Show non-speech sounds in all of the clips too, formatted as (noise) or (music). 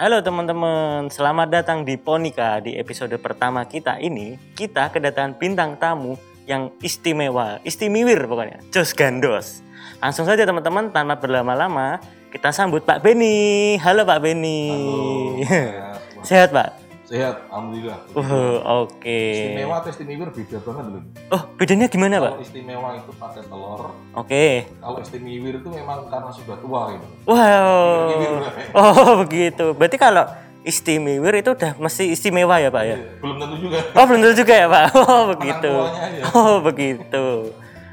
Halo teman-teman, selamat datang di Ponika. Di episode pertama kita ini, kita kedatangan bintang tamu yang istimewa, istimewir pokoknya, Jos Gandos. Langsung saja teman-teman, tanpa berlama-lama, kita sambut Pak Beni. Halo Pak Beni. Halo, (laughs) Sehat Pak? Sehat, alhamdulillah. Uh, Oke. Istimewa atau istimewa beda banget loh. Oh, bedanya gimana Pak? Kalau istimewa itu pakai telur, Oke. kalau istimewa itu memang karena sudah tua gitu. Wow. Istimewa. Oh (laughs) begitu. Berarti kalau istimewir itu udah mesti istimewa ya Pak ya? Belum tentu juga. Oh belum tentu juga ya Pak. (laughs) Oh begitu. tuanya aja. Oh begitu.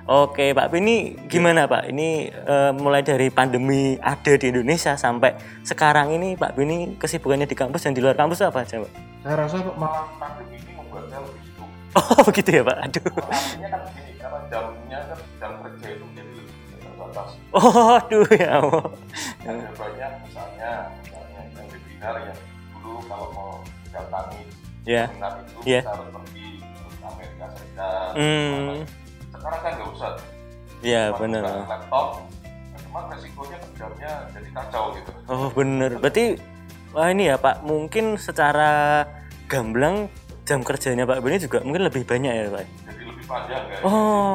Oke Pak, ini gimana Pak? Ini eh, mulai dari pandemi ada di Indonesia sampai sekarang ini Pak Bini kesibukannya di kampus dan di luar kampus apa aja Pak? Saya rasa malah pandemi ini membuat saya lebih sibuk. Oh (laughs) begitu ya Pak. Aduh. Artinya kan begini, karena jamnya kan jam kerja itu menjadi lebih terbatas. Oh aduh ya Allah. Ada banyak misalnya, misalnya yang webinar yang dulu kalau mau datangi Ya. seminar itu Iya. kita harus pergi ke Amerika Serikat. Hmm. Sekarang kan nggak usah. Ya Cuma benar. laptop cuma resikonya kerjanya jadi kacau gitu Oh bener. Berarti wah ini ya Pak, mungkin secara gamblang jam kerjanya Pak Beni juga mungkin lebih banyak ya Pak. jadi lebih panjang kan Oh,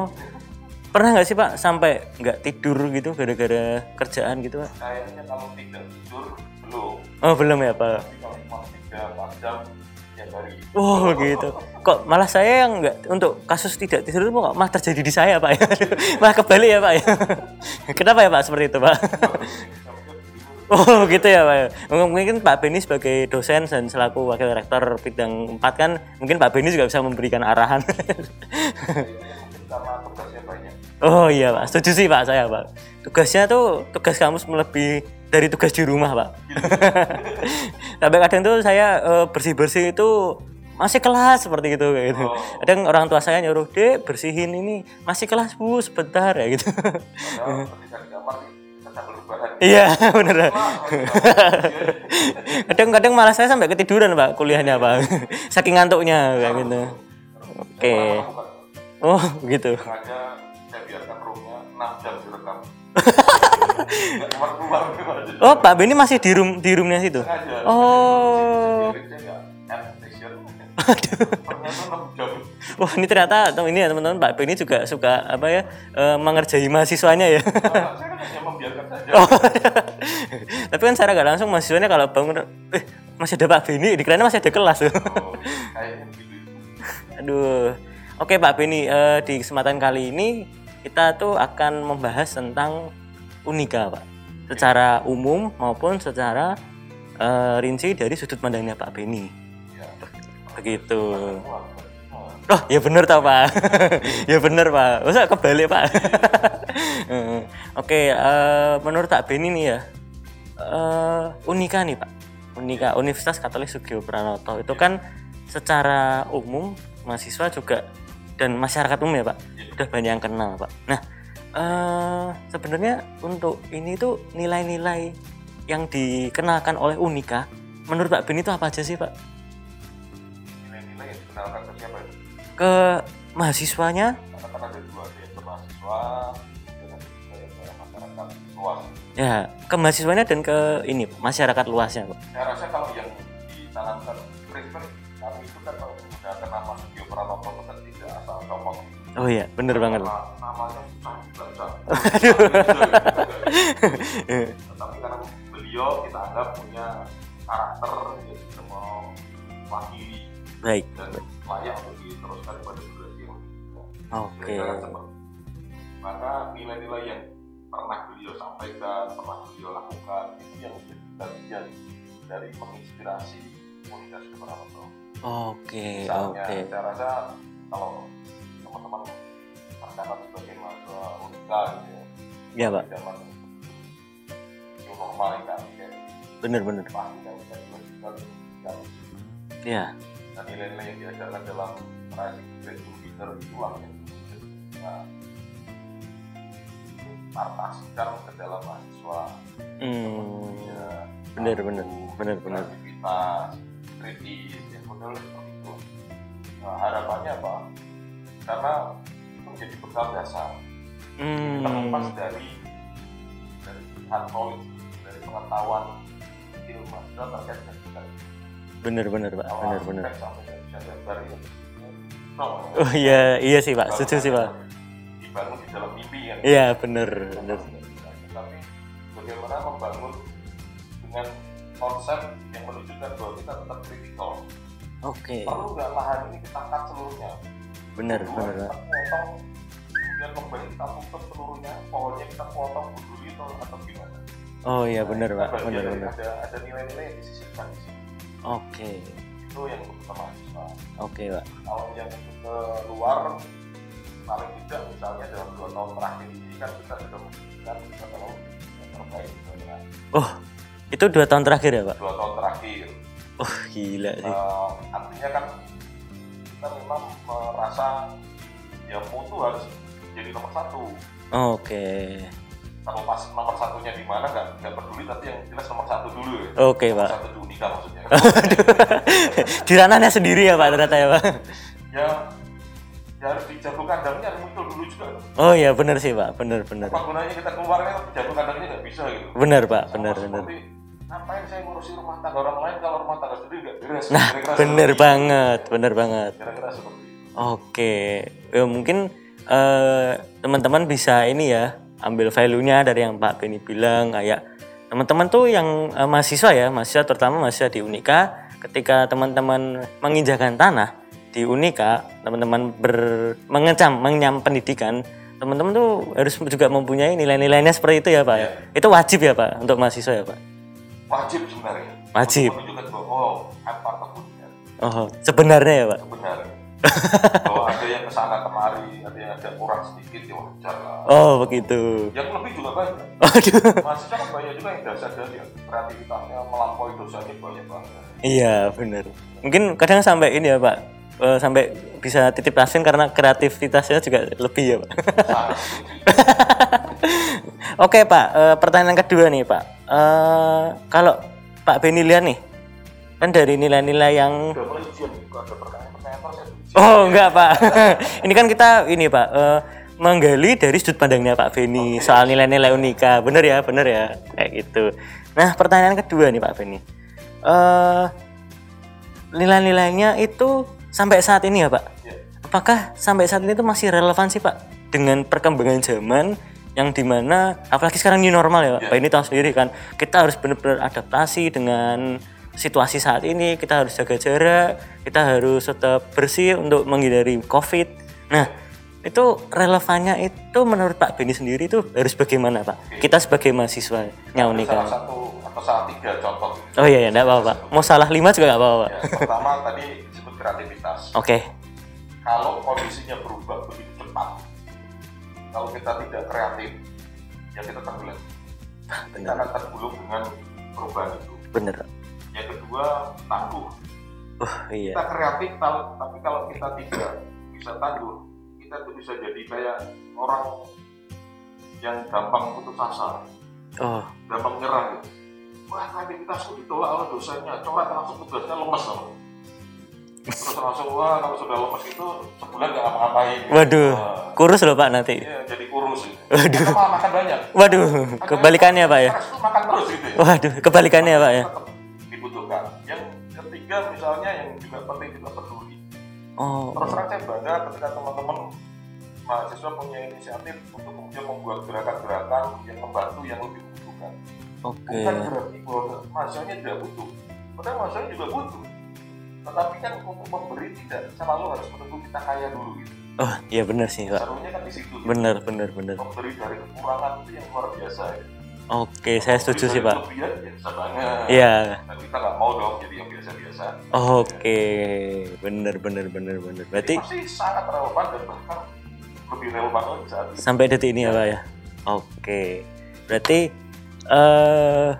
pernah nggak sih Pak sampai nggak tidur gitu gara-gara kerjaan gitu Pak? kayaknya kalau tidak tidur belum Oh belum ya Pak. tapi kalau cuma tiga empat jam Oh gitu. Kok malah saya yang nggak untuk kasus tidak tidur itu kok malah terjadi di saya Pak ya? (laughs) malah kebalik ya Pak ya? (laughs) Kenapa ya Pak seperti itu Pak? (laughs) Oh gitu ya Pak. ya. Mungkin Pak Beni sebagai dosen dan selaku wakil rektor bidang 4 kan mungkin Pak Beni juga bisa memberikan arahan. oh iya Pak, setuju sih Pak saya Pak. Tugasnya tuh tugas kampus melebihi dari tugas di rumah Pak. (laughs) Sampai kadang tuh saya eh, bersih-bersih itu masih kelas seperti gitu kayak gitu. Kadang orang tua saya nyuruh, "Dek, bersihin ini. Masih kelas, Bu, sebentar ya gitu." padahal (laughs) Iya, (laughs) bener. Kadang-kadang malah saya sampai ketiduran, Pak, kuliahnya, Pak. Saking ngantuknya kayak gitu. Oke. Oh, gitu. sengaja saya biarkan roomnya 6 jam direkam Oh, Pak Beni masih di room di roomnya situ. sengaja Oh. biarin saya nggak add session ternyata 6 jam Wah, ini ternyata ini ya teman-teman Pak Beni juga suka apa ya eh, mengerjai mahasiswanya ya. Nah, saya kan hanya membiarkan saja Oh, (laughs) Tapi kan secara nggak langsung mahasiswanya kalau bangun eh masih ada Pak Beni, dikiranya masih ada kelas tuh. Oh, kayaknya begitu Aduh. Oke Pak Beni, eh, di kesempatan kali ini kita tuh akan membahas tentang Unika Pak. Secara umum maupun secara eh, rinci dari sudut pandangnya Pak Beni. ya Begitu. Oh, ya bener tau Pak. (laughs) ya bener Pak. Masa kebalik Pak. (laughs) Eh, Oke, eh, menurut Pak Beni nih ya, eh, Unika nih Pak. Unika Universitas Katolik Sugio Pranoto itu kan secara umum mahasiswa juga dan masyarakat umum ya Pak, udah banyak yang kenal Pak. Nah, eh, sebenarnya untuk ini tuh nilai-nilai yang dikenalkan oleh Unika, menurut Pak Beni itu apa aja sih Pak? nilai-nilai yang dikenalkan ke siapa itu Ke mahasiswanya kan ada dua ya ke mahasiswa dan ke masyarakat luas Ya, ke mahasiswanya dan ke ini masyarakat luasnya, Pak. saya rasa kalau yang ditanamkan Christopher kami itu kan kalau menggunakan nama Sugio Pranoto kan tidak asal copot Oh iya, bener banget. Nama- namanya tetapi karena beliau kita anggap punya karakter yang mau wakili Baik. dan layak untuk diteruskan pada durasi yang. Oke. Maka nilai-nilai yang pernah beliau sampaikan, pernah beliau lakukan itu yang menjadi bagian dari menginspirasi komunitas Pranoto. Oke, oke. saya rasa kalau teman-teman tercatat sebagai mahasiswa Unika gitu ya, Ya, Pak. di zaman new normal yang kami ya, Bener-bener. pasti kan kita juga juga kan. Ya. Dan nilai-nilai yang diajarkan dalam Rising Graduate Leader itulah yang kita partasikan ke dalam mahasiswa Hmm. ya, Bener, bener, bener, bener. kreativitas kritis yang model seperti itu nah, harapannya apa karena itu menjadi bekal dasar. Terlepas Hmm. dari dari hard knowledge dari pengetahuan skill mahasiswa terkait dengan kita. Pak. Kalau sampai nggak bisa gambar ya no. oh iya iya sih pak. Setuju sih pak. Dibangun di dalam mimpi kan? Iya bener bener. Tapi bagaimana membangun dengan konsep yang menunjukkan bahwa kita tetap kritikal? Oke. Perlu nggak lahan ini kita cut seluruhnya bener Dua, bener kita potong kemudian kembali kita tutup seluruhnya pohonnya kita potong berduri atau atau gimana oh iya bener Kita pak bener dari bener. ada ada nilai-nilai yang disisipkan di sini oke. Itu yang untuk mahasiswa oke pak. Kalau yang untuk ke luar paling tidak misalnya dalam dua tahun terakhir ini kan kita sudah memberikan kita tahu yang terbaik sebenarnya oh itu dua tahun terakhir ya pak? Dua tahun terakhir. Oh gila sih. Eh, artinya kan kita memang merasa ya mutu harus jadi nomor satu. Oke. Terlepas nomor satunya di mana nggak nggak peduli tapi yang jelas nomor satu dulu ya. Oke nomor pak. satu di Unika maksudnya. (laughs) Di ranahnya sendiri ya pak ternyata ya pak. Ya ya harus dijago kandangnya harus muncul dulu juga. Oh iya bener sih pak. Bener bener apa gunanya kita keluar kan? Jago kandangnya nggak bisa gitu. Bener pak. Sama bener bener seperti, ngapain saya ngurusi rumah tangga orang lain kalau rumah tangga sendiri nggak beres nah Kira-kira bener seperti itu. banget bener banget kira-kira seperti itu Oke, ya, mungkin eh, teman-teman bisa ini ya ambil value-nya dari yang Pak Beni bilang kayak teman-teman tuh yang eh, mahasiswa ya, mahasiswa terutama mahasiswa di Unika, ketika teman-teman menginjakan tanah di Unika, teman-teman ber mengecam, mengenyam pendidikan, teman-teman tuh harus juga mempunyai nilai-nilainya seperti itu ya Pak. ya? Itu wajib ya Pak untuk mahasiswa ya Pak. Wajib sebenarnya Wajib. Menunjukkan bahwa oh I'm part of Oh, sebenarnya ya Pak. sebenarnya (laughs) bahwa ada yang ke sana kemari ada yang ada kurang sedikit ya wajar lah Oh, begitu. yang lebih juga banyak Aduh. mahasiswa kan banyak juga yang dasar dari kreativitasnya melampaui dosanya banyak banget Iya benar. Mungkin kadang sampai ini ya Pak, eh, sampai bisa titip pasien karena kreativitasnya juga lebih ya Pak. Oke Pak, eh, pertanyaan kedua nih Pak. Eh, kalau Pak Beni lihat nih, kan dari nilai-nilai yang Oh enggak Pak, (laughs) ini kan kita ini Pak eh, menggali dari sudut pandangnya Pak Beni soal nilai-nilai unika, bener ya, bener ya, kayak gitu. Nah pertanyaan kedua nih Pak Beni, eh nilai-nilainya itu sampai saat ini ya Pak, Ya. apakah sampai saat ini itu masih relevan sih Pak? Dengan perkembangan zaman yang di mana apalagi sekarang new normal ya Pak, Ya. Pak ini tahu sendiri kan kita harus benar-benar adaptasi dengan situasi saat ini kita harus jaga jarak kita harus tetap bersih untuk menghindari covid. Nah itu relevannya itu menurut Pak Beni sendiri itu harus bagaimana Pak? Kita sebagai mahasiswa salah nyaunika satu atau salah tiga contoh. Oh iya ya enggak apa-apa Pak. Mau salah lima juga enggak apa-apa Pak. Ya, pertama tadi kreativitas. Oke. Kalau kondisinya berubah begitu cepat kalau kita tidak kreatif ya kita tenggelam kita akan tergulung dengan perubahan itu. Bener yang kedua tangguh. Oh iya. Kita kreatif tapi kalau kita tidak bisa tangguh kita tuh bisa jadi kayak orang yang gampang putus asa. Oh. Gampang nyerah. Gitu wah kreativitasku ditolak oleh dosennya. Coba langsung tugasnya lemes. loh terus langsung wah kalau sudah lemes itu sebulan nggak ngapa-ngapain. Gitu. waduh kurus loh Pak nanti. Iya, jadi kurus gitu. Waduh. Kita malah makan banyak. Waduh kebalikannya Pak ya? makan terus gitu ya. Waduh kebalikannya Pak ya? Dibutuhkan. Yang ketiga misalnya yang juga penting kita peduli. Oh. Terus terang saya bangga ketika teman-teman mahasiswa punya inisiatif untuk kemudian membuat gerakan-gerakan yang membantu yang lebih membutuhkan oke. Bukan berarti bahwa mahasiswanya tidak butuh. Padahal mahasiswanya juga butuh tetapi kan untuk memberi tidak selalu harus menunggu kita kaya dulu gitu. Oh iya bener sih Pak serunya kan di situ gitu. bener bener bener memberi dari kekurangan itu yang luar biasa ya. oke saya setuju sih Pak. ya iya. Dan kita nggak mau dong jadi yang biasa-biasa. Oke bener bener bener bener berarti masih sangat relevan dan bahkan lebih relevan lagi saat ini. Sampai detik ini ya Pak ya? Oke. Berarti eh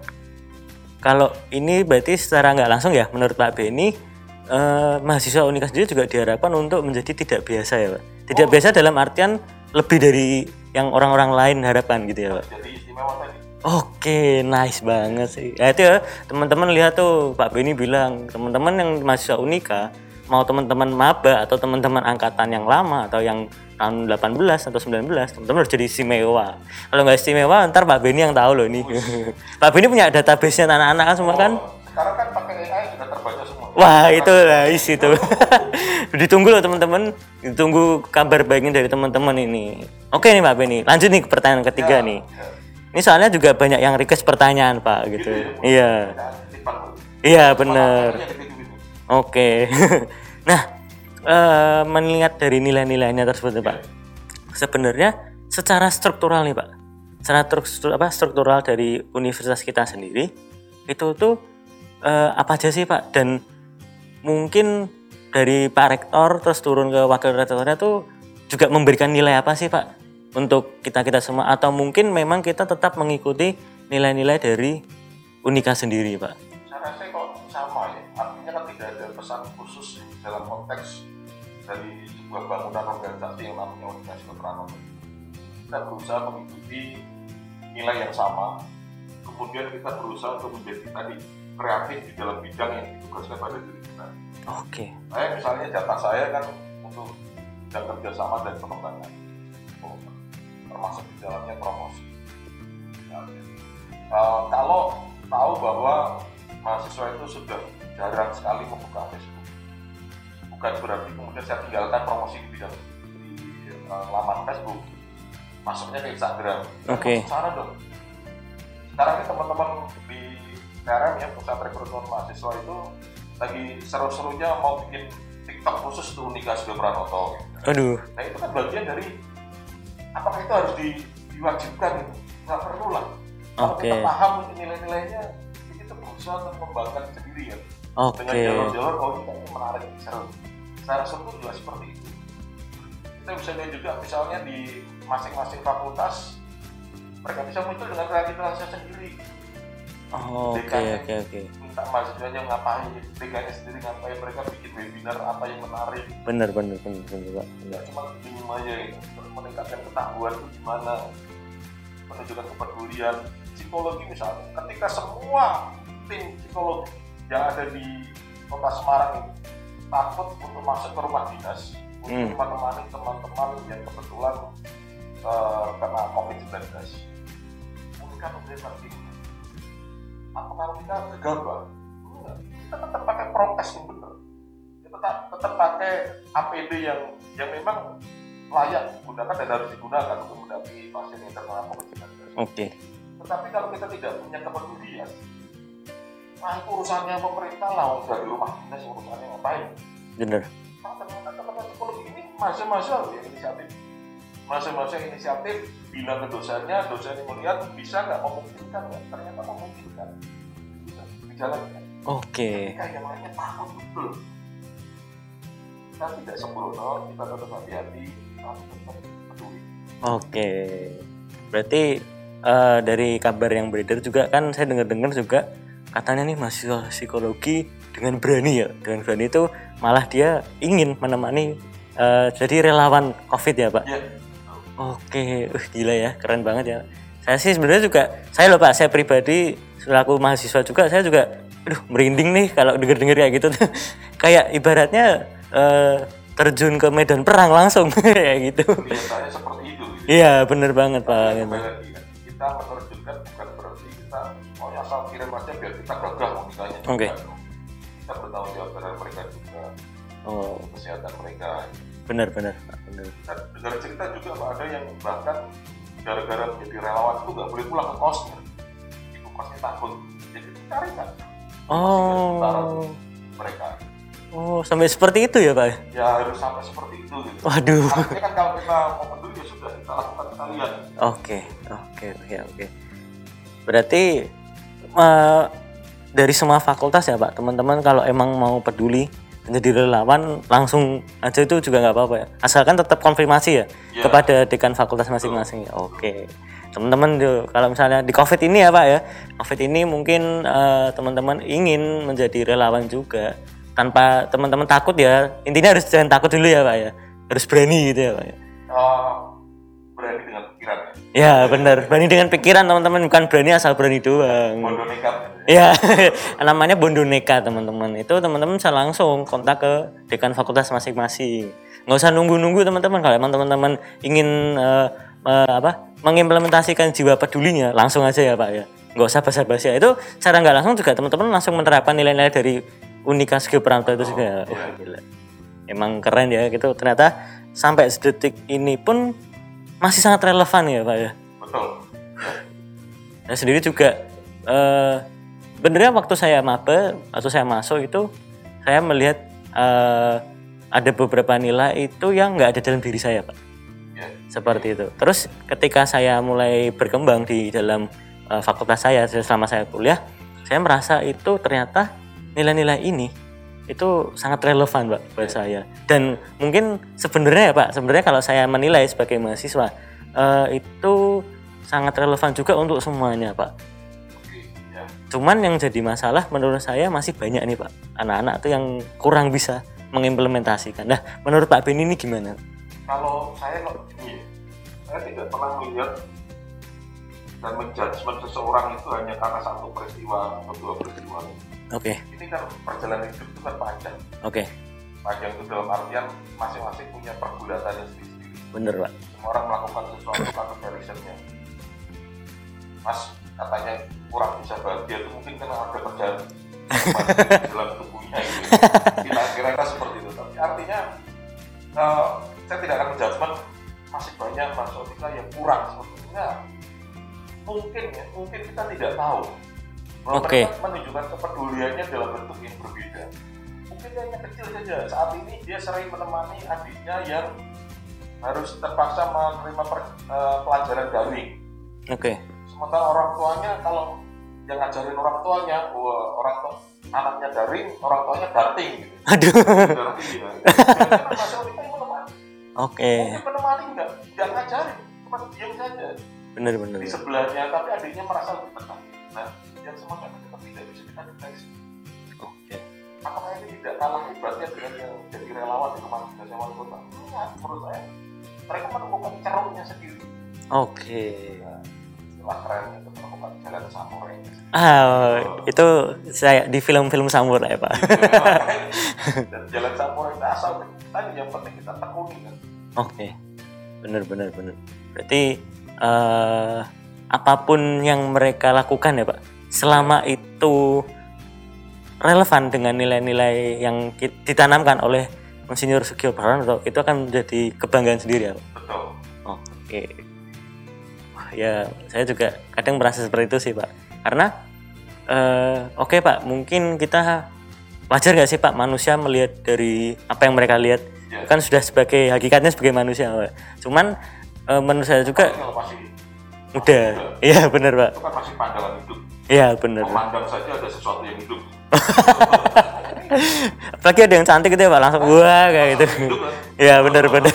kalau ini berarti secara nggak langsung ya menurut Pak Beni eh, mahasiswa Unika sendiri juga diharapkan untuk menjadi tidak biasa ya Pak. Tidak biasa dalam artian lebih dari yang orang-orang lain harapkan gitu ya Pak. Jadi istimewa tadi. Oke, nice banget sih. Ya itu ya, teman-teman lihat tuh Pak Beni bilang, teman-teman yang mahasiswa Unika, mau teman-teman maba atau teman-teman angkatan yang lama atau yang tahun 18 atau 19 teman-teman harus jadi istimewa. Kalau nggak istimewa ntar Pak Beni yang tahu loh ini. (laughs) Pak Beni punya database-nya anak-anak kan semua kan? Oh, sekarang kan pakai Wah itu guys itu (laughs) ditunggu loh teman-teman ditunggu kabar baiknya dari teman-teman ini oke nih Pak Beni lanjut nih ke pertanyaan ketiga nih Ya. ini soalnya juga banyak yang request pertanyaan Pak gitu iya titipan, Bu. iya bener Makanya gitu-gitu. Oke. (laughs) nah, eh, melihat dari nilai-nilainya tersebut Pak. Sebenarnya secara struktural nih, Pak. Secara struktur apa struktural dari universitas kita sendiri itu tuh eh, apa aja sih, Pak? Dan mungkin dari Pak Rektor terus turun ke Wakil Rektornya tuh juga memberikan nilai apa sih, Pak? Untuk kita-kita semua atau mungkin memang kita tetap mengikuti nilai-nilai dari Unika sendiri, Pak? Saya rasa kok sama ya. Artinya kan tidak ada pesan khusus dalam konteks dari sebuah bangunan organisasi yang namanya organisasi keterangan. Kita berusaha mengikuti nilai yang sama. Kemudian kita berusaha untuk menjadi tadi kreatif di dalam bidang yang ditugaskan pada diri kita. Oke. Saya misalnya jatah saya kan untuk bidang kerjasama dan pengembangan, Oh, termasuk di dalamnya promosi. Eh, kalau tahu bahwa mahasiswa itu sudah jarang sekali membuka Facebook, bukan berarti kemudian saya tinggalkan promosi di bidang di eh, laman Facebook, masuknya ke Instagram. Oke. Sana dong. Sekarang ini teman-teman di PRM ya pusat rekrutmen mahasiswa itu lagi seru-serunya mau bikin TikTok khusus untuk Unika Sudah Pranoto. Gitu. Aduh. Nah itu kan bagian dari apakah itu harus di, diwajibkan gitu? Nggak perlu lah. Kalau Oke. kita paham nilai-nilainya, kita berusaha untuk mengembangkan sendiri ya. Dengan Oke. jalur-jalur, oh ini kayaknya menarik, seru. Secara struktur juga seperti itu. Kita bisa lihat juga misalnya di masing-masing fakultas, mereka bisa muncul dengan kreativitasnya sendiri. Oh, Oke, oke, oke. Minta mahasiswanya ngapain, DKN sendiri ngapain, mereka bikin webinar apa yang menarik. Bener, bener, bener, bener, Pak. Bener. cuma minum aja terus meningkatkan ketahuan itu gimana menunjukkan kepedulian psikologi misalnya ketika semua tim psikologi yang ada di kota Semarang ini takut untuk masuk ke rumah dinas Hmm. untuk menemani teman-teman yang kebetulan eh, kena COVID-19 mungkin kan memberikan tim apa kalau kita gegabah enggak. Kita tetap pakai prokes yang benar kita tetap, tetap pakai APD yang yang memang layak digunakan dan harus digunakan untuk mendampingi pasien yang terkena COVID-19. Oke. tetapi kalau kita tidak punya kepedulian nah itu urusannya pemerintah lah dari rumah dinas urusannya ngapain? Bener. nah, ternyata teman-teman psikologi ini masa-masa ya inisiatif. Masa-masa inisiatif bilang ke dosennya dosennya melihat bisa nggak memungkinkan nggak ternyata memungkinkan Oke. ketika yang lainnya takut betul kita tidak sembrono kita tetap hati-hati tapi tetap peduli Oke. Berarti eh, dari kabar yang beredar juga kan saya dengar-dengar juga katanya nih mahasiswa psikologi dengan berani ya, dengan berani itu malah dia ingin menemani eh, jadi relawan COVID ya, Pak. ya Oke, uh, gila ya, keren banget ya. Saya sih sebenarnya juga, saya loh Pak, saya pribadi selaku mahasiswa juga, saya juga, aduh merinding nih kalau denger-denger kayak gitu tuh. (laughs) kayak ibaratnya eh, terjun ke medan perang langsung (laughs) kayak gitu. kelihatannya seperti itu gitu. Iya, bener banget Pak. Gitu. ya, kita menerjunkan bukan berarti kita oh ya asal kirim aja biar kita gagah unikanya Oke. kita bertanggung jawab terhadap mereka juga Oh, kesehatan mereka bener-bener, Pak, bener. dan dengar cerita juga Pak, ada yang bahkan gara-gara menjadi relawan itu nggak boleh pulang ke kosnya. Itu kosnya takut. Jadi cari kan? Oh, mereka. Oh sampai seperti itu ya Pak? ya harus sampai seperti itu gitu. Waduh. artinya kan kalau kita mau peduli ya sudah kita lakukan sekalian Oke, oke, oke, oke. Berarti eh, dari semua fakultas ya Pak, teman-teman kalau emang mau peduli menjadi relawan langsung aja itu juga nggak apa-apa ya. Asalkan tetap konfirmasi ya Iya. kepada dekan fakultas masing-masing ya. Oke. Teman-teman kalau misalnya di Covid ini ya Pak ya, Covid ini mungkin eh, teman-teman ingin menjadi relawan juga tanpa teman-teman takut ya. Intinya harus jangan takut dulu ya Pak ya. Harus berani gitu ya Pak ya. Pikiran ya benar, berani dengan pikiran teman-teman. Bukan berani asal berani doang. bodoh nekat Ya, (laughs) namanya Bondo Neka teman-teman. Itu teman-teman bisa langsung kontak ke dekan fakultas masing-masing. nggak usah nunggu-nunggu teman-teman. Kalau emang teman-teman ingin eh, eh, apa mengimplementasikan jiwa pedulinya langsung aja ya pak ya. Nggak usah basa-basi. Itu secara nggak langsung juga teman-teman langsung menerapkan nilai-nilai dari Unika Skill itu juga. Wah, gila. emang keren ya gitu. Ternyata sampai sedetik ini pun masih sangat relevan ya pak ya? Betul. Saya sendiri juga eh benernya waktu saya maba atau saya masuk itu saya melihat eh, ada beberapa nilai itu yang nggak ada dalam diri saya pak. Ya. Seperti itu. Terus ketika saya mulai berkembang di dalam eh, fakultas saya selama saya kuliah saya merasa itu ternyata nilai-nilai ini itu sangat relevan pak buat saya dan mungkin sebenarnya ya pak sebenarnya kalau saya menilai sebagai mahasiswa eh, itu sangat relevan juga untuk semuanya pak ya Cuman yang jadi masalah menurut saya masih banyak nih Pak. Anak-anak tuh yang kurang bisa mengimplementasikan. Nah, menurut Pak Ben ini gimana? kalau saya kok ya, saya tidak pernah melihat dan menjudgment seseorang itu hanya karena satu peristiwa atau dua peristiwa Oke, ini kan perjalanan hidup itu kan panjang. Oke. panjang itu dalam artian masing-masing punya pergulatannya sendiri-sendiri. Bener Pak. semua orang melakukan sesuatu karena ada reasonnya mas katanya kurang bisa bahagia itu mungkin karena ada perjalanan di dalam tubuhnya gitu. kita kira-kira seperti itu. Tapi artinya eh, saya tidak akan menjudgment masih banyak mahasiswa yang kurang sebetulnya mungkin ya mungkin kita tidak tahu Oke. mereka menunjukkan kepeduliannya dalam bentuk yang berbeda mungkin hanya kecil saja saat ini dia sering menemani adiknya yang harus terpaksa menerima per- eh, pelajaran daring Oke. sementara orang tuanya kalau yang ngajarin orang tuanya wah, orang tua anaknya daring orang tuanya dating gitu (laughs) Aduh. dating ya yang menemani Oke. mungkin menemani nggak nggak ngajarin cuma diam saja Bener bener. di sebelahnya tapi adiknya merasa lebih tenang nah semacam itu kan tidak bisa kita deteksi Oke. apakah ini tidak kalah hebatnya dengan yang jadi relawan di rumah dinas wali kota enggak menurut saya mereka menemukan ceruknya sendiri Oke. setelah keren itu menemukan jalan samurai Ah, itu saya di film-film samurai Pak. (laughs) dan jalan samurai itu asal tadi yang penting kita tekuni kan Oke. Bener bener bener. Berarti eh apa pun yang mereka lakukan ya Pak, selama itu relevan dengan nilai-nilai yang ditanamkan oleh Monsinyur Sugio Praranto itu akan menjadi kebanggaan sendiri ya Pak. betul Oke. Wah, ya saya juga kadang merasa seperti itu sih Pak. Karena eh, oke Pak, mungkin kita wajar nggak sih Pak manusia melihat dari apa yang mereka lihat Ya. kan sudah sebagai hakikatnya sebagai manusia Pak. Cuman eh, menurut saya juga muda. Iya benar Pak. itu kan masih pandangan hidup Iya benar. memandang saja ada sesuatu yang hidup (laughs) Apalagi ada yang cantik gitu ya Pak langsung wah kayak gitu. Iya benar benar.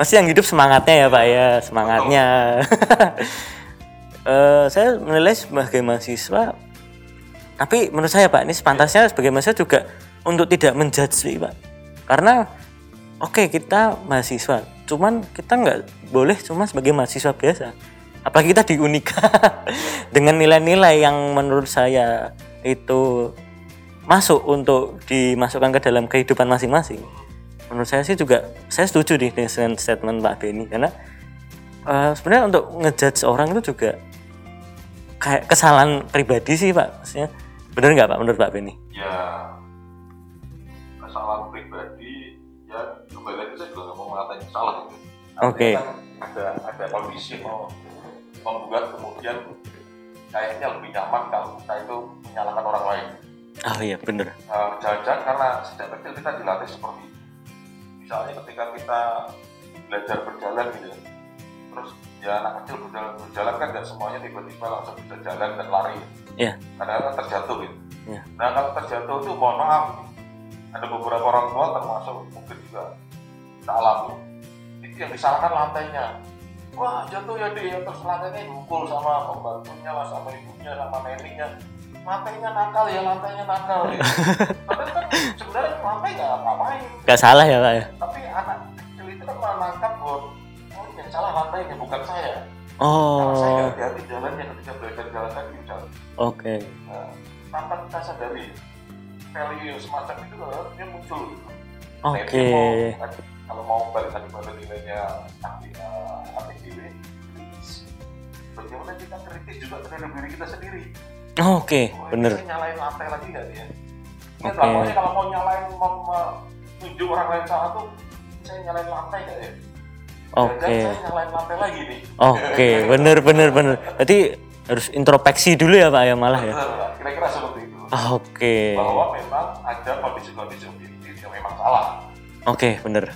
Masih (laughs) yang hidup semangatnya ya Pak ya semangatnya. (laughs) Eh, saya menilai sebagai mahasiswa, tapi menurut saya Pak ini sepantasnya sebagai mahasiswa juga untuk tidak menjudge sih Pak, karena oke kita mahasiswa, cuman kita nggak boleh cuma sebagai mahasiswa biasa, apalagi kita di Unika (laughs) dengan nilai-nilai yang menurut saya itu masuk untuk dimasukkan ke dalam kehidupan masing-masing. Menurut saya sih juga saya setuju nih dengan statement Pak Beni. Karena eh, sebenarnya untuk ngejudge orang itu juga kayak kesalahan pribadi sih Pak. Maksudnya benar nggak Pak menurut Pak Beni? Ya kesalahan pribadi ya kembali lagi saya juga mengatakan salah. Oke. Kan ada ada kondisi mau membuat kemudian kayaknya lebih nyaman kalau kita itu menyalahkan orang lain oh iya benar Eh, jangan-jangan karena sejak kecil kita dilatih seperti itu misalnya ketika kita belajar berjalan gitu ya terus ya anak kecil berjalan, berjalan kan nggak semuanya tiba-tiba langsung bisa jalan dan lari Iya. kadang-kadang terjatuh gitu Iya. nah kalau terjatuh itu mohon maaf ada beberapa orang tua termasuk mungkin juga kita alami. Itu yang disalahkan lantainya. Wah jatuh ya dia terus lantainya dipukul sama pembantunya lah sama ibunya sama neneknya. Lantainya nakal ya lantainya nakal ya. (laughs) Padahal kan sebenarnya lantai nggak ngapain. Nggak salah ya Pak ya? Tapi anak kecil itu kan menangkap bahwa oh yang salah lantainya bukan saya. Karena saya oh hati-hati jalannya ketika belajar jalan kaki misalnya oke. Nah, tanpa kita sadari value semacam itu kan dia muncul. Oke. Nah, mau- kalau mau balik lagi pada nilainya APDW, kritis. bagaimana kita kritis juga terhadap diri kita sendiri Oke, Oh, bener. Nyalain lantai lagi nggak? Ya, Oke. pokoknya kalau mau nyalain, mau menunjuk orang lain salah tuh, saya nyalain lantai nggak ya? Oke. Saya nyalain lantai lagi nih. Oke, bener bener bener. Berarti harus introspeksi dulu ya Pak ya malah ya. Kira-kira seperti itu. Oke. Bahwa memang ada kondisi-kondisi objektif yang memang salah. Oke, bener.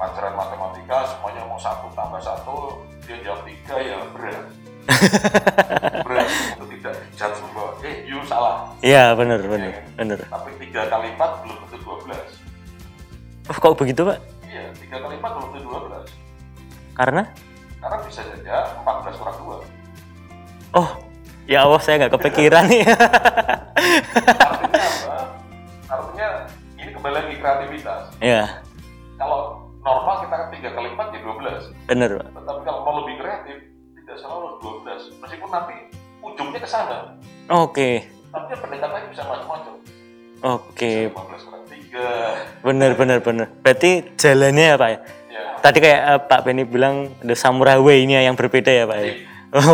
Pelajaran matematika semuanya mau satu tambah satu, dia jawab tiga ya berat. (laughs) berat itu tidak judge bahwa eh you salah. Iya, bener bener bener. Tapi tiga kali empat belum tentu dua belas. Oh, kok begitu Pak? Iya, tiga kali empat belum tentu dua belas. Karena? Karena bisa saja 14 kurang 2. Oh, ya Allah saya nggak kepikiran nih. Artinya apa? Artinya ini kembali lagi kreativitas. ya, Kalau normal kita kan 3 kali 4 ya 12. bener Pak. Tetapi kalau mau lebih kreatif, tidak selalu 12. Meskipun nanti ujungnya ke sana. Oke. Tapi kan pendekatannya bisa macam-macam. Oke, 15 kurang 3. bener bener bener. Berarti jalannya ya Pak ya. Ya. Tadi kayak eh, Pak Benny bilang ada samurai way-nya yang berbeda ya Pak ya.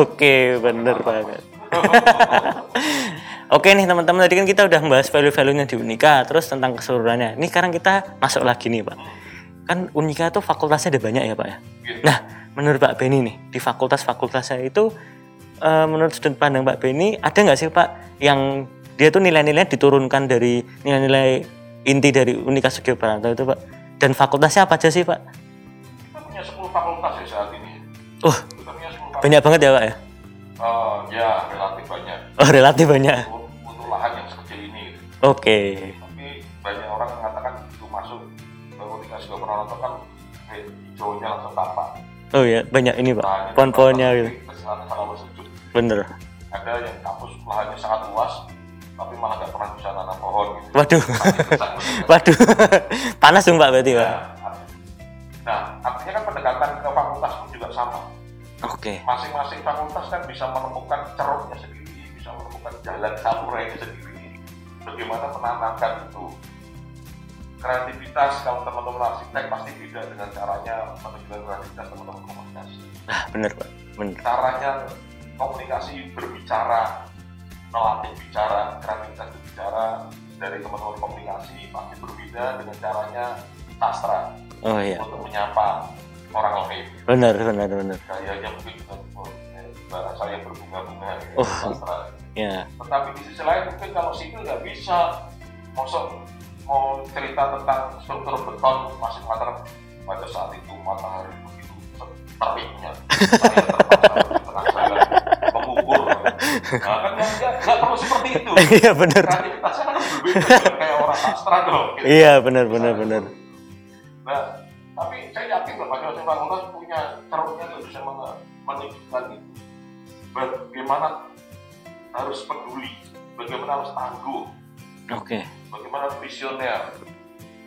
Oke, bener banget. (laughs) Oke nih teman-teman tadi kan kita udah membahas value-value-nya di Unika terus tentang keseluruhannya. Ini sekarang kita masuk lagi nih Pak. Kan Unika tuh fakultasnya ada banyak ya Pak ya. Gitu. Nah menurut Pak Benny nih di fakultas-fakultasnya itu eh, menurut sudut pandang Pak Benny ada nggak sih Pak yang dia tuh nilai-nilai diturunkan dari nilai-nilai inti dari Unika Sugio Praranto itu Pak? Dan fakultasnya apa aja sih Pak? Kita punya 10 fakultas ya saat ini. Oh Kita punya 10 fakultas. banyak banget ya Pak ya? Oh, ya, relatif banyak. Oh relatif banyak. Untuk, untuk lahan yang sekecil ini. Oke. tapi banyak orang dikasih ke penonton kan eh, hijaunya langsung tampak Oh ya banyak ini Pak. Lahannya Pohon-pohonnya gitu. Bener. ada yang kampus lahannya sangat luas tapi malah nggak pernah bisa nanam pohon gitu Waduh. Gesak. (laughs) Waduh. Panas dong Pak berarti Pak. Nah, nah artinya kan pendekatan ke fakultas pun juga sama Oke. masing-masing fakultas kan bisa menemukan ceruknya sendiri bisa menemukan jalan samurainya sendiri bagaimana menanamkan itu kreativitas kalau teman-teman arsitek pasti beda dengan caranya menunjukkan kreativitas teman-teman komunikasi Nah bener Pak. Bener. caranya komunikasi berbicara melatih bicara kreativitas berbicara dari teman-teman komunikasi pasti berbeda dengan caranya sastra Oh iya. untuk menyapa orang lain Bener bener bener. gayanya mungkin juga oh, eh, bahasa yang berbunga-bunga gitu, Oh. sastra Ya. tetapi di sisi lain mungkin kalau sipil nggak bisa masuk mau cerita tentang struktur beton masih mengatakan pada saat itu matahari begitu teriknya saya terpaksa mengukur nah, kan nggak nggak- perlu seperti itu Iya bener. kreativitasnya kan berbeda kayak orang sastra dong gitu. Iya bener bener bener. nah tapi saya yakin loh masing-masing fakultas punya ceruknya untuk bisa menunjukkan itu bagaimana harus peduli bagaimana harus tangguh Oke. bagaimana visioner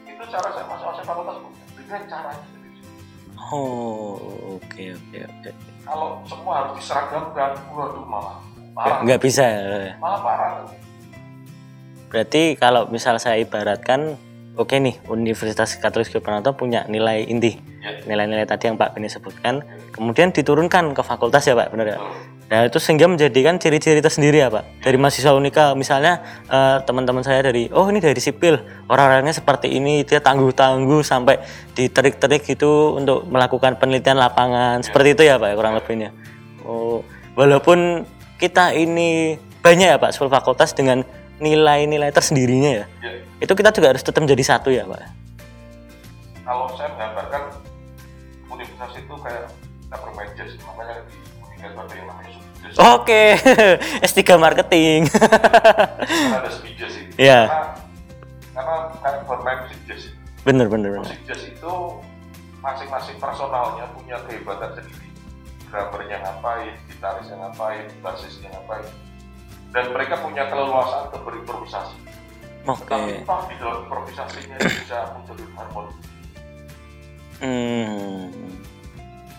itu cara saya masing-masing fakultas punya dengan caranya sendiri Oh oke oke oke. kalau semua harus diseragamkan waduh malah parah Nggak bisa. ya. malah parah Berarti kalau misal saya ibaratkan, oke nih Universitas Katolik Praranto punya nilai inti, nilai-nilai tadi yang Pak Beni sebutkan, kemudian diturunkan ke fakultas ya Pak, benar ya? betul. Nah itu sehingga menjadikan ciri-ciri tersendiri ya Pak. Dari mahasiswa Unika misalnya eh, teman-teman saya dari oh ini dari sipil orang-orangnya seperti ini dia tangguh-tangguh sampai diterik-terik gitu untuk melakukan penelitian lapangan seperti itu ya Pak ya, kurang lebihnya. Oh walaupun kita ini banyak ya Pak 10 fakultas dengan nilai-nilai tersendirinya ya. ya Itu kita juga harus tetap menjadi satu ya Pak. kalau saya menggambarkan kayak kita bermain jazz makanya di ada yang namanya sub Oke (laughs) S3 marketing. karena ada speed jazz itu Iya. karena karena kayak bermain musik jazz bener bener bener. musik jazz itu masing-masing personalnya punya kehebatan sendiri drummernya ngapain, gitarisnya ngapain, basisnya ngapain dan mereka punya keleluasaan untuk berimprovisasi Oke. tetapi toh di dalam improvisasinya bisa muncul harmoni Hmm.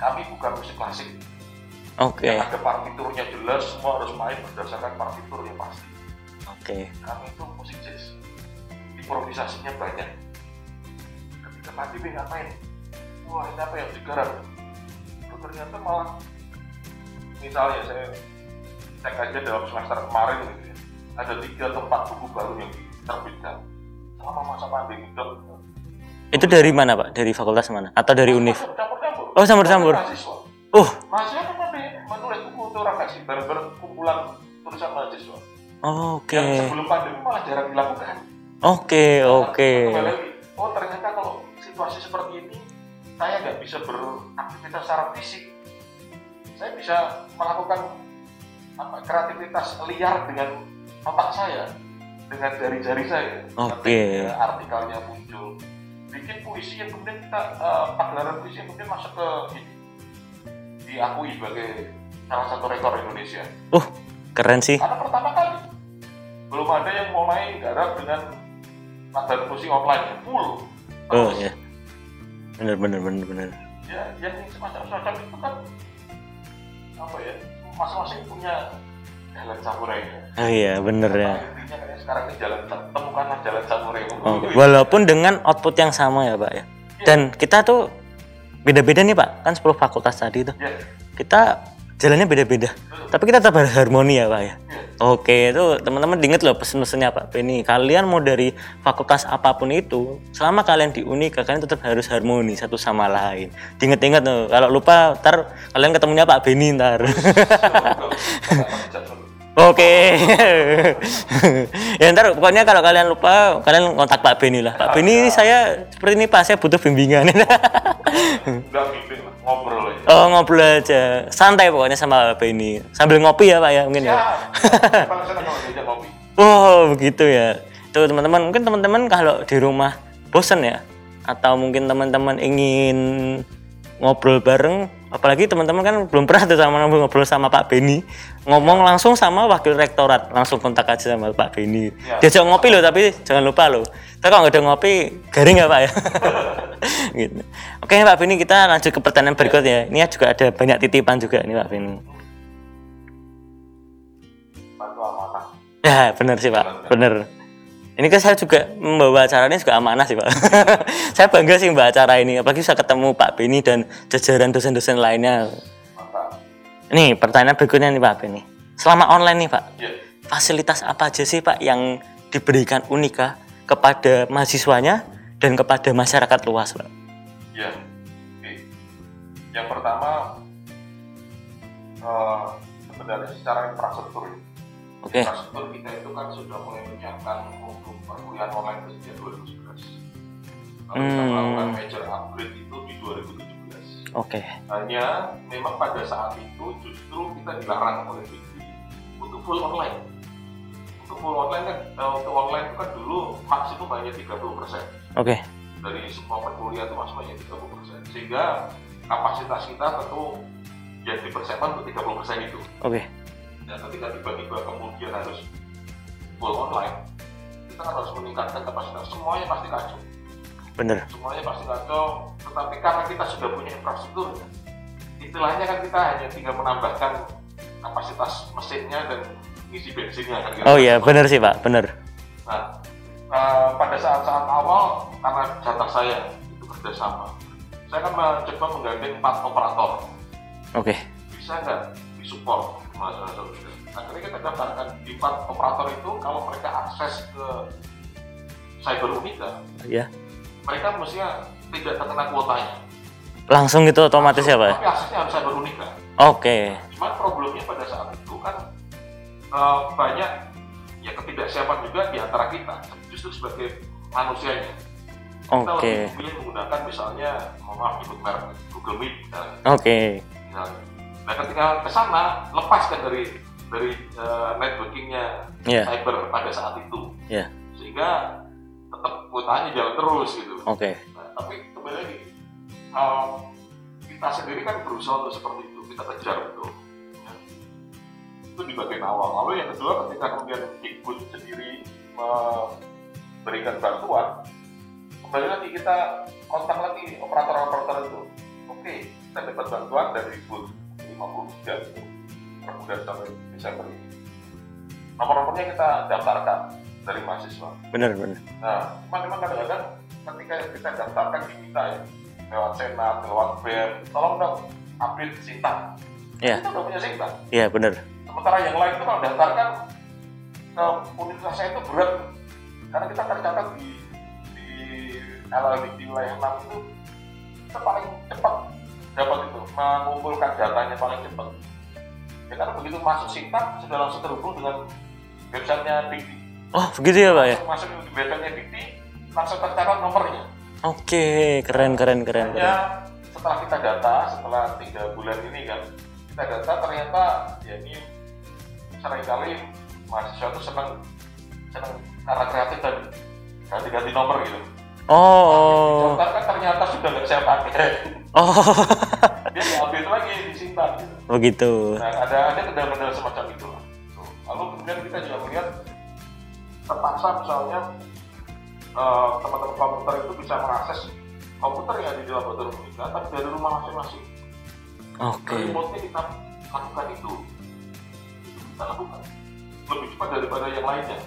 Kami bukan musik klasik Oke. yang ada partiturnya jelas semua harus main berdasarkan partitur yang pasti Oke. kami itu musik jazz improvisasinya banyak cepat ini ngapain wah ini apa yang digarap ternyata malah misalnya saya cek aja dalam semester kemarin gitu ya ada tiga tempat buku baru yang diterbitkan selama masa pandemi itu Itu dari mana Pak? Dari fakultas mana? Atau dari univ? campur-campur Oh, campur-campur. mahasiswa Oh, mahasiswa kan menulis buku untuk refleksi bareng-bareng kumpulan tulisan mahasiswa oke. yang sebelum pandemi malah jarang dilakukan Oke, oke. Kembali lagi, oh ternyata kalau situasi seperti ini saya nggak bisa beraktivitas secara fisik saya bisa melakukan apa kreativitas liar dengan otak saya dengan jari-jari saya Oke. Ketika artikelnya muncul bikin puisi yang kemudian kita eh, pagelaran puisi yang kemudian masuk ke ini diakui sebagai salah satu rekor Indonesia Uh, keren sih. karena pertama kali belum ada yang mulai garap dengan pagelaran puisi online yang full Oh Terus, ya. Bener bener bener bener. ya yang semacam semacam itu kan apa ya masing-masing punya jalan samurai Oh iya, bener ya. intinya sekarang ini jalan temukanlah jalan samurai Oh, walaupun dengan output yang sama ya Pak ya. Dan kita tuh beda-beda nih Pak. Kan 10 fakultas tadi tuh. ya, Kita jalannya beda-beda. Tapi kita tetap harmoni ya Pak ya. ya. Oke, itu teman-teman diinget loh pesen-pesennya Pak Benny. Kalian mau dari fakultas apa pun itu, selama kalian di Unika, kalian tetap harus harmoni satu sama lain. Diinget-inget tuh, kalau lupa ntar kalian ketemunya Pak Benny ntar. (laughs) Oke. (laughs) ya ntar pokoknya kalau kalian lupa, kalian kontak Pak Benny lah. Pak Benny ini saya seperti ini Pak, saya butuh bimbingan. Enggak (laughs) bimbing ngobrol aja. oh ngobrol aja, santai pokoknya sama Pak Benny. Sambil ngopi ya Pak ya mungkin ya. Ya. (laughs) Oh begitu ya. Tuh teman-teman mungkin teman-teman kalau di rumah bosen ya atau mungkin teman-teman ingin ngobrol bareng apalagi teman-teman kan belum pernah tuh sama ngobrol sama Pak Beni. Ngomong langsung sama wakil rektorat langsung kontak aja sama Pak Beni. Ya. diajak ngopi loh tapi jangan lupa loh. Tapi kalau nggak ada ngopi garing nggak Pak ya? (laughs) Gitu. Oke Pak Beni kita lanjut ke pertanyaan berikutnya. Ini juga ada banyak titipan juga nih Pak Beni. Ya benar sih pak, benar. Ini kan saya juga membawa acara ini juga amanah sih pak. (laughs) saya bangga sih mbak acara ini, apalagi bisa ketemu Pak Beni dan jajaran dosen-dosen lainnya. Nih pertanyaan berikutnya nih Pak Beni. Selama online nih pak, Ya, fasilitas apa aja sih pak yang diberikan Unika kepada mahasiswanya dan kepada masyarakat luas pak? ya. Oke. Yang pertama, eh, sebenarnya secara infrastruktur Oke, infrastruktur kita itu kan sudah mulai menyiapkan untuk perkuliahan online sejak 2011. Kalau kita Hmm. melakukan major upgrade itu di 2017. oke, Hanya memang pada saat itu justru kita dilarang oleh Dikti untuk full online. Untuk full online kan, eh, untuk online itu kan dulu maksimum hanya 30 persen oke, dari semua perkuliahan itu maksimum hanya 30 persen. Sehingga kapasitas kita tentu yang dipersiapkan untuk 30 persen itu oke, dan ketika tiba-tiba kemudian harus full online kita kan harus meningkatkan kapasitas. Semuanya pasti kacau. Bener. semuanya pasti kacau tetapi karena kita sudah punya infrastruktur istilahnya kan kita hanya tinggal menambahkan kapasitas mesinnya dan isi bensinnya kan Oh iya bener sih pak, bener. nah eh, pada saat-saat awal karena data saya itu kerjasama saya kan mencoba menggandeng empat operator. Oke, bisa nggak disupport masalah akhirnya kita daftarkan di empat operator itu kalau mereka akses ke cyber unika ya. mereka mestinya tidak terkena kuotanya. Langsung gitu otomatis ya pak? tapi aksesnya harus cyber unika Oke, cuman problemnya pada saat itu kan eh, banyak ya ketidaksiapan juga di antara kita justru sebagai manusianya. Kita oke, lebih memilih menggunakan misalnya mohon maaf nyebut merek Google Meet misalnya. Oke, misalnya. Nah ketika ke sana lepaskan dari dari eh, networkingnya Iya. cyber pada saat itu, Iya. sehingga tetap kuotanya jalan terus gitu. oke, Nah, tapi kembali lagi eh, kita sendiri kan berusaha untuk seperti itu kita kejar itu. Ya. Itu di bagian awal. Lalu yang kedua ketika kemudian Dikbud sendiri memberikan bantuan, kembali lagi kita kontak lagi operator-operator itu. Oke, kita dapat bantuan dari Dikbud 53 itu per bulan sampai Desember ini. Nomor-nomornya kita daftarkan dari mahasiswa. bener bener. Nah, cuma memang kadang-kadang ketika kita daftarkan di kita ya lewat senat lewat bem tolong dong update sinta Iya. kita udah punya sinta Iya bener. sementara yang lain itu kalau daftarkan ke universitas saya itu berat karena kita tercatat di di LLB di wilayah 6 itu kita paling cepat dapat itu mengumpulkan datanya paling cepat. Ya karena begitu masuk sintak sudah langsung terhubung dengan websitenya Dikti Oh begitu ya pak ya? masuk di websitenya Dikti langsung tercatat nomornya. Oke keren keren keren keren. hanya setelah kita data setelah tiga bulan ini kan kita data ternyata ya ini sering kali mahasiswa itu senang senang karena kreatif tadi ganti-ganti nomor gitu. Oh Daftar kan ternyata sudah nggak saya pakai oh. Dia diupdate lagi disimpan. Gitu. Begitu. nah ada ada kendala-kendala semacam itu lah. Lalu kemudian kita juga melihat terpaksa misalnya eh, teman-teman komputer itu bisa mengakses komputer yang ada di laboratorium kita tapi dari rumah masing-masing. Oke. remote-nya kita lakukan itu. Itu kita lakukan. Lebih cepat daripada yang lainnya.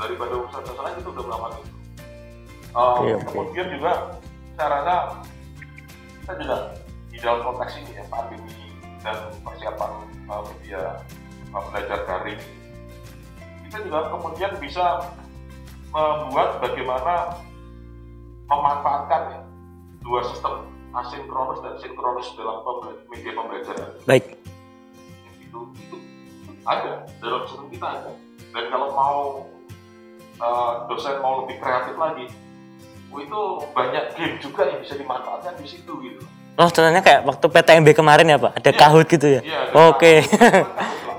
Daripada usaha-usaha lain itu udah melakukan itu Uh, Oke, oke. kemudian juga saya rasa kita juga di dalam konteks ini ya pandemi dan persiapan uh, media uh, belajar daring. Kita juga kemudian bisa membuat bagaimana memanfaatkan ya, dua sistem asinkronus dan sinkronus dalam media pembelajaran. Baik. itu itu ada dalam sistem kita ada. Dan kalau mau uh, dosen mau lebih kreatif lagi itu banyak game juga yang bisa dimanfaatkan di situ gitu Oh contohnya kayak waktu PTMB kemarin ya pak? Ada Iya. kahut gitu ya? Iya, Oke. kahut,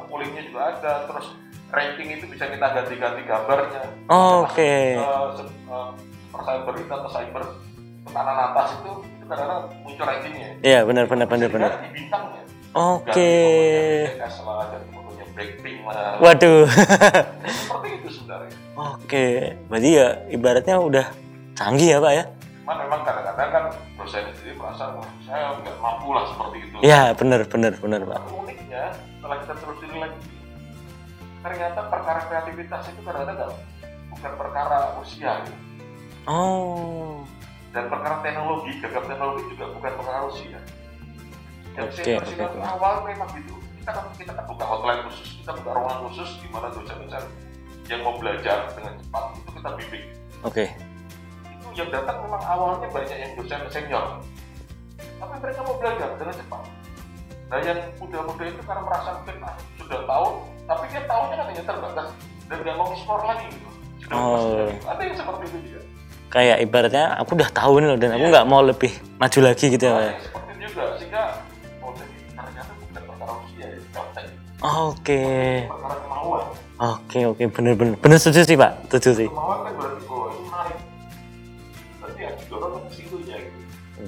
(laughs) Pollingnya juga ada, terus ranking itu bisa kita ganti-ganti gambarnya. Oke. Eh, se- eh, per cyber itu atau cyber tekanan atas itu itu kadang-kadang muncul rankingnya. Iya benar benar benar Bisa benar. diganti bintangnya. Oke. Blackpink lah. Waduh. Seperti itu sebenarnya. Oke. Berarti ya ibaratnya udah canggih ya pak ya? Cuman memang kadang-kadang kan dosen sendiri merasa wah saya nggak mampu lah seperti itu. Iya benar benar benar pak. Uniknya setelah kita telusuri lagi ternyata perkara kreativitas itu kadang-kadang bukan perkara usia gitu. Oh. dan perkara teknologi gagap teknologi juga bukan perkara usia Oke, senior oke, senior oke. awal memang gitu kita kan kita kan buka hotline khusus kita buka ruangan khusus di mana dosen-dosen yang mau belajar dengan cepat itu kita bimbing Oke. itu yang datang memang awalnya banyak yang dosen senior tapi mereka mau belajar dengan cepat nah yang muda-muda itu karena merasa mungkin ah, sudah tahu tapi dia tahunya kan hanya terbatas dan nggak mau explore lagi gitu sudah Oh. ada yang seperti itu juga Kayak ibaratnya aku udah tahu nih loh dan aku nggak mau lebih maju lagi gitu ya. Nah, ya? seperti itu juga sehingga oh jadi ternyata bukan perkara usia ya Oke. Oke oke bener bener bener setuju sih pak. Setuju sih. kemauan kan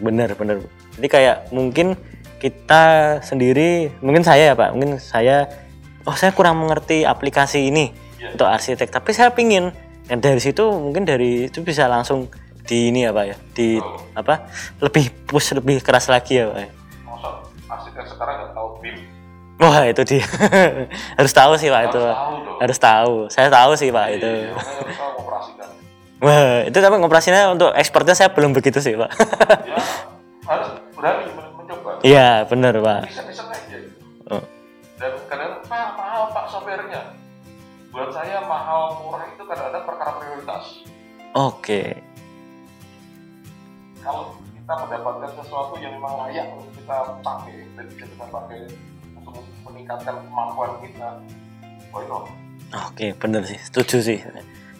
Bener bener. Jadi kayak mungkin kita sendiri mungkin saya ya pak. Mungkin saya oh saya kurang mengerti aplikasi ini Iya. untuk arsitek. Tapi saya pingin. Dan dari situ mungkin dari itu bisa langsung di ini ya pak ya. Di Oh. apa? Lebih push lebih keras lagi ya pak ya. arsitek sekarang nggak tahu BIM? Wah itu dia. (laughs) Harus tahu sih pak itu. Harus Pak. tahu dong. Harus tahu. Saya tahu sih pak itu. Iya, harus tahu operasikan wah itu tapi ngoperasinya untuk ekspornya saya belum begitu sih pak. Ya harus berani men- mencoba. Iya bener pak. Bisa-bisa aja gitu. Oh. dan kadang pak mahal pak softwarenya buat saya mahal murah itu kadang-kadang perkara prioritas. Oke. Kalau kita mendapatkan sesuatu yang memang layak untuk kita pakai dan bisa kita pakai untuk meningkatkan kemampuan kita. Why not? oke bener sih. Setuju sih.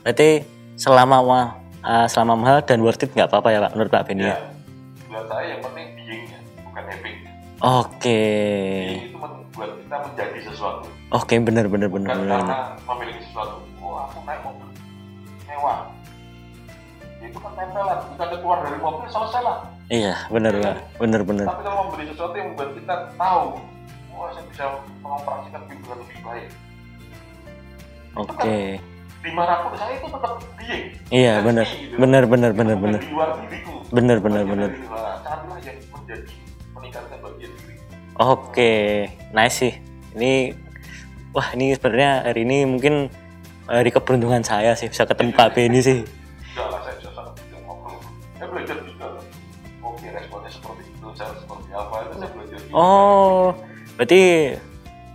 Berarti selama ma- uh, selama mahal dan worth it nggak apa-apa ya pak menurut pak Benny ya? Ya? buat saya yang penting being-nya bukan having oke. Being itu membuat kita menjadi sesuatu. Oke bener bener bener bukan bener. karena memiliki sesuatu. Oh aku naik mobil. Mewah. Ya, itu kan tempelan. Kita keluar dari mobil selesai lah. Iya bener pak. bener bener. Tapi kalau membeli sesuatu yang membuat kita tahu oh saya bisa mengoperasikan dengan lebih baik. Oke lima saya itu tetap dia iya benar. benar benar benar benar. benar benar benar. oke nice sih. Ini wah ini sebenarnya hari ini mungkin hari keberuntungan saya sih bisa ketemu Kak Benny sih. Oh berarti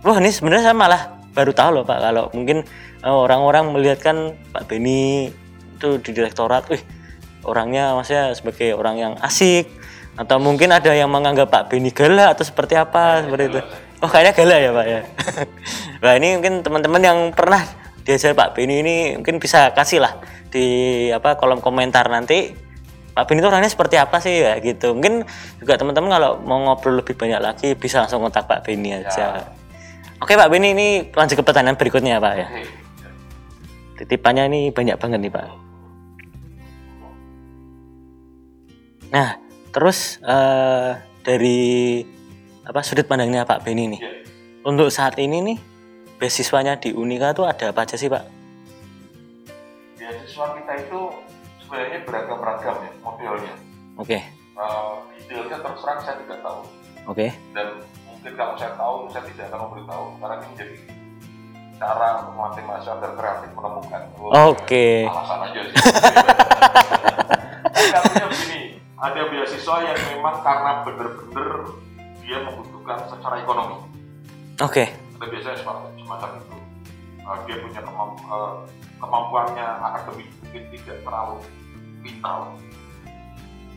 wah ini sebenarnya saya malah baru tahu loh Pak kalau mungkin orang-orang melihatkan Pak Beni itu di direktorat, wih orangnya maksudnya sebagai orang yang asik atau mungkin ada yang menganggap Pak Beni galak atau seperti apa seperti itu. Oh kayaknya galak ya Pak ya. (laughs) Nah ini mungkin teman-teman yang pernah diajar Pak Beni ini mungkin bisa kasih lah di apa kolom komentar nanti Pak Beni itu orangnya seperti apa sih ya gitu. Mungkin juga teman-teman kalau mau ngobrol lebih banyak lagi bisa langsung kontak Pak Beni aja. Oke Pak Beni ini lanjut ke pertanyaan berikutnya Pak ya. Titipannya ini banyak banget nih Pak. Nah terus eh, dari apa sudut pandangnya Pak Beni nih. Ya. Untuk saat ini nih beasiswanya di Unika tuh ada apa aja sih Pak? Beasiswa kita itu sebenarnya beragam-ragam ya modelnya. Oke Eh, detailnya terus terang saya tidak tahu. oke dan mungkin kalau saya tahu saya tidak akan memberitahu karena ini menjadi cara untuk melatih mahasiswa agar kreatif menemukan. Oke. alasan aja sih. Artinya begini ada beasiswa yang memang karena benar-benar dia membutuhkan secara ekonomi. Oke. Ada biasanya semacam, semacam itu. Uh, dia punya kemamp uh, kemampuannya akademik mungkin tidak terlalu pintar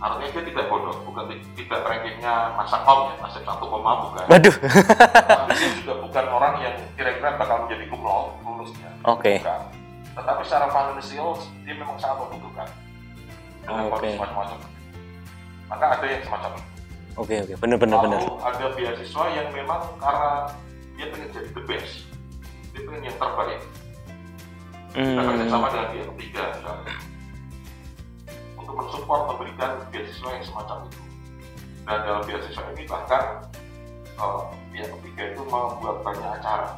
artinya dia tidak bodoh bukan ti- tidak rankingnya masa kom ya nasib satu koma bukan. Waduh. Tapi dia juga bukan orang yang kira-kira bakal menjadi kumlot lulusnya. Oke. Bukan. Tetapi secara financial dia memang sangat membutuhkan. Dengan kondisi macam-macam. Maka ada yang semacam itu. Oke oke. Bener bener bener lalu ada beasiswa yang memang karena dia pengen jadi the best dia pengen yang terbaik. Kita hmm, sama dengan pihak ketiga misalnya mensupport memberikan beasiswa yang semacam itu. Dan dalam beasiswa ini bahkan pihak ketiga itu membuat banyak acara.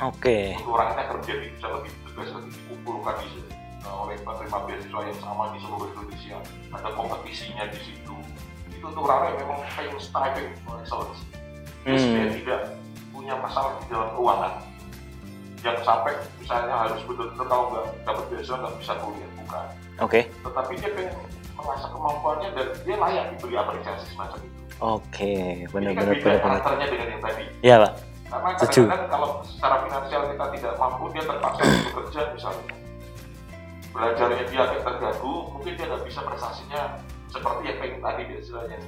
Oke. Untuk orang ini agar menjadi bisa lebih tegas lebih dikumpulkan di sini eh, oleh penerima beasiswa yang sama di seluruh Indonesia. Ada kompetisinya di situ. Itu untuk orang yang memang pengen striving for excellence. Dia Hmm. sebenarnya tidak punya masalah di dalam keuangan. Yang sampai misalnya harus betul-betul kalau nggak dapat beasiswa nggak bisa kuliah. Bukan. Oke. Tetapi dia pengen mengasah kemampuannya dan dia layak diberi apresiasi semacam itu. Oke kan bener beda bener bener karakternya dengan yang tadi. Ya Pak. Karena kadang-kadang kalau secara finansial kita tidak mampu dia terpaksa untuk bekerja misalnya. Belajarnya dia agak terganggu mungkin dia nggak bisa prestasinya seperti yang pengen tadi yang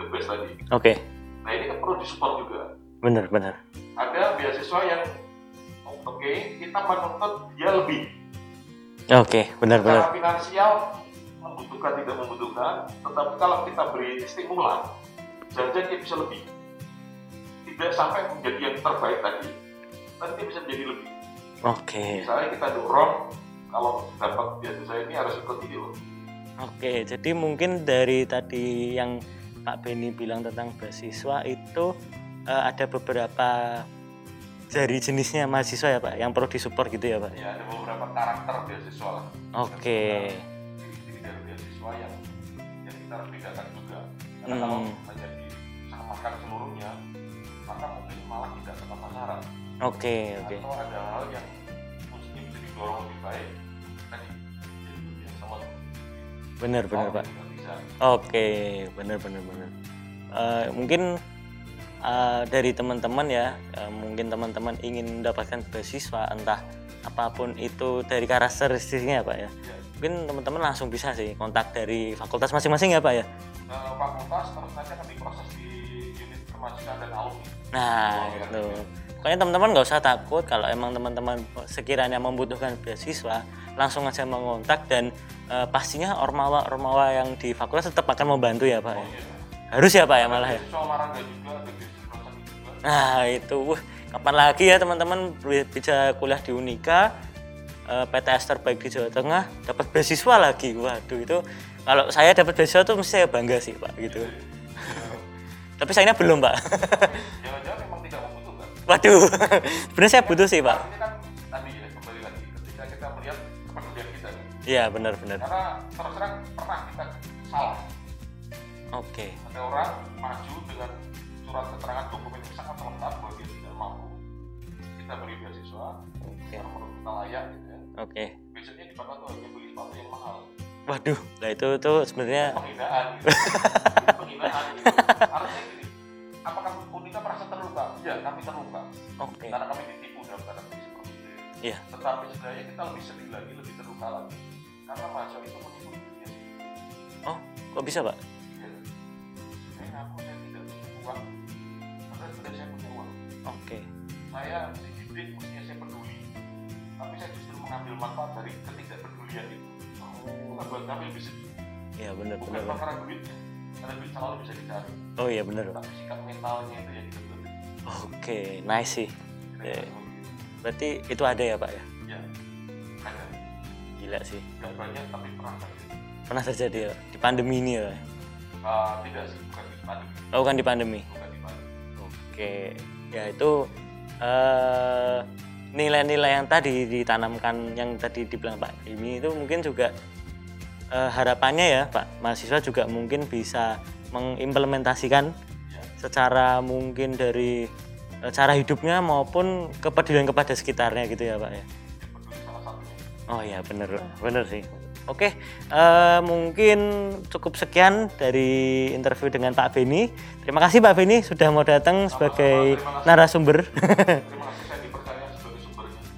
the best tadi. Oke. Nah ini kan perlu disupport juga. Bener bener ada beasiswa yang oke kita menuntut dia lebih. Oke bener bener secara finansial membutuhkan tidak membutuhkan tetapi kalau kita beri stimulan jangan dia bisa lebih. Tidak sampai menjadi yang terbaik tadi tapi dia bisa menjadi lebih. Oke. Misalnya kita dorong kalau dapat beasiswa ini harus ikut ini loh oke jadi mungkin dari tadi yang Pak Beni bilang tentang beasiswa itu eh, ada beberapa dari jenisnya mahasiswa ya Pak yang perlu disupport gitu ya Pak? Ya ada beberapa karakter beasiswa lah. Oke. Ciri-ciri beasiswa yang yang kita harus bedakan juga karena kalau Hmm. hanya disamakan seluruhnya maka mungkin malah tidak tepat sasaran oke oke atau ada hal yang mestinya bisa didorong lebih baik tadi jadi yang sama bener Oh, Pak Oke, benar benar benar. Eh, mungkin eh, dari teman-teman ya, eh, mungkin teman-teman ingin mendapatkan beasiswa entah apa pun itu dari karakteristiknya ya Pak ya. ya, Mungkin teman-teman langsung bisa sih kontak dari fakultas masing-masing ya Pak ya. fakultas terus nanti akan diproses di unit kemahasiswaan dan alumni Nah, Oh, iya. itu. Pokoknya teman-teman nggak usah takut kalau emang teman-teman sekiranya membutuhkan beasiswa, langsung aja mengontak dan eh, pastinya ormawa-ormawa yang di fakultas tetap akan membantu ya Pak ya. iya. Harus ya Pak ya malah ya. juga juga Nah itu, Wah, kapan lagi ya teman-teman bi- bisa kuliah di Unika, PTS terbaik di Jawa Tengah, dapat beasiswa lagi. Waduh itu kalau saya dapat beasiswa tuh mesti saya bangga sih Pak gitu. (laughs) Tapi sayangnya belum Pak. jangan-jangan memang tidak membutuhkan Waduh, (laughs) sebenarnya saya butuh sih Pak. ini kan tadi ya kembali lagi ketika kita melihat kepedulian kita Iya benar-benar. karena terus terang pernah kita salah Oke, ada orang maju dengan surat keterangan dokumen yang sangat lengkap bahwa dia tidak mampu kita beri beasiswa oke, karena menurut kita layak gitu ya oke. besoknya di tuh hanya beli sepatu yang mahal Waduh, nah itu tuh sebenarnya penghinaan gitu. (laughs) Penghinaan gitu. harusnya gini apakah Oke. karena kami ditipu dalam tanda kutip seperti itu Iya. tetapi sebenarnya kita lebih sedih lagi lebih terluka lagi karena mahasiswa itu menipu dirinya sendiri Oh, kok bisa pak? ya. saya ngaku saya tidak punya uang padahal sebenarnya saya punya uang Oke. saya dididik mestinya saya peduli tapi saya justru mengambil manfaat dari ketidakpedulian itu bukan buat kami lebih sedih Iya benar bukan benar. Perkara duitnya karena duit selalu bisa dicari Oh iya benar. Tapi sikap mentalnya itu yang kita Oke, nice sih. Iya. itu. Berarti itu ada ya pak ya? ya ada Gila sih. yang banyak tapi pernah terjadi Pernah terjadi ya di pandemi ini ya? Ah, tidak sih bukan di pandemi Oh bukan di pandemi. bukan di pandemi Oke, ya itu eh, nilai-nilai yang tadi ditanamkan yang tadi dibilang Pak ini itu mungkin juga eh, harapannya ya Pak mahasiswa juga mungkin bisa mengimplementasikan secara mungkin dari eh, cara hidupnya maupun kepedulian kepada sekitarnya gitu ya Pak ya. Oh iya bener bener sih. Oke, eh, mungkin cukup sekian dari interview dengan Pak Beni. Terima kasih Pak Beni sudah mau datang sebagai narasumber. terima kasih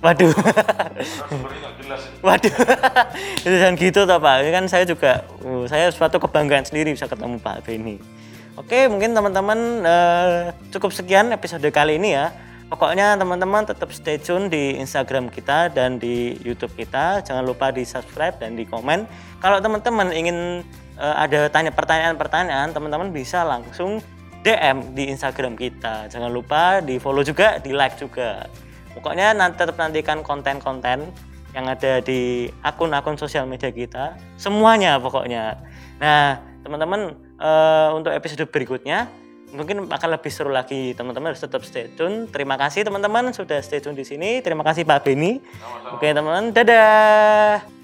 Waduh, waduh, itu jangan gitu toh Pak. Ini kan saya juga, uh, saya suatu kebanggaan sendiri bisa ketemu Pak Beni. Oke, mungkin teman-teman eh, cukup sekian episode kali ini ya. Pokoknya teman-teman tetap stay tune di Instagram kita dan di YouTube kita. Jangan lupa di subscribe dan di komen. Kalau teman-teman ingin eh, ada tanya pertanyaan-pertanyaan, teman-teman bisa langsung DM di Instagram kita. Jangan lupa di follow juga, di like juga. Pokoknya nanti tetap nantikan konten-konten yang ada di akun-akun sosial media kita. Semuanya pokoknya. Nah, teman-teman eh, untuk episode berikutnya mungkin akan lebih seru lagi. Teman-teman harus tetap stay tune. Terima kasih teman-teman sudah stay tune di sini. Terima kasih Pak Beni. Oke teman-teman, dadah.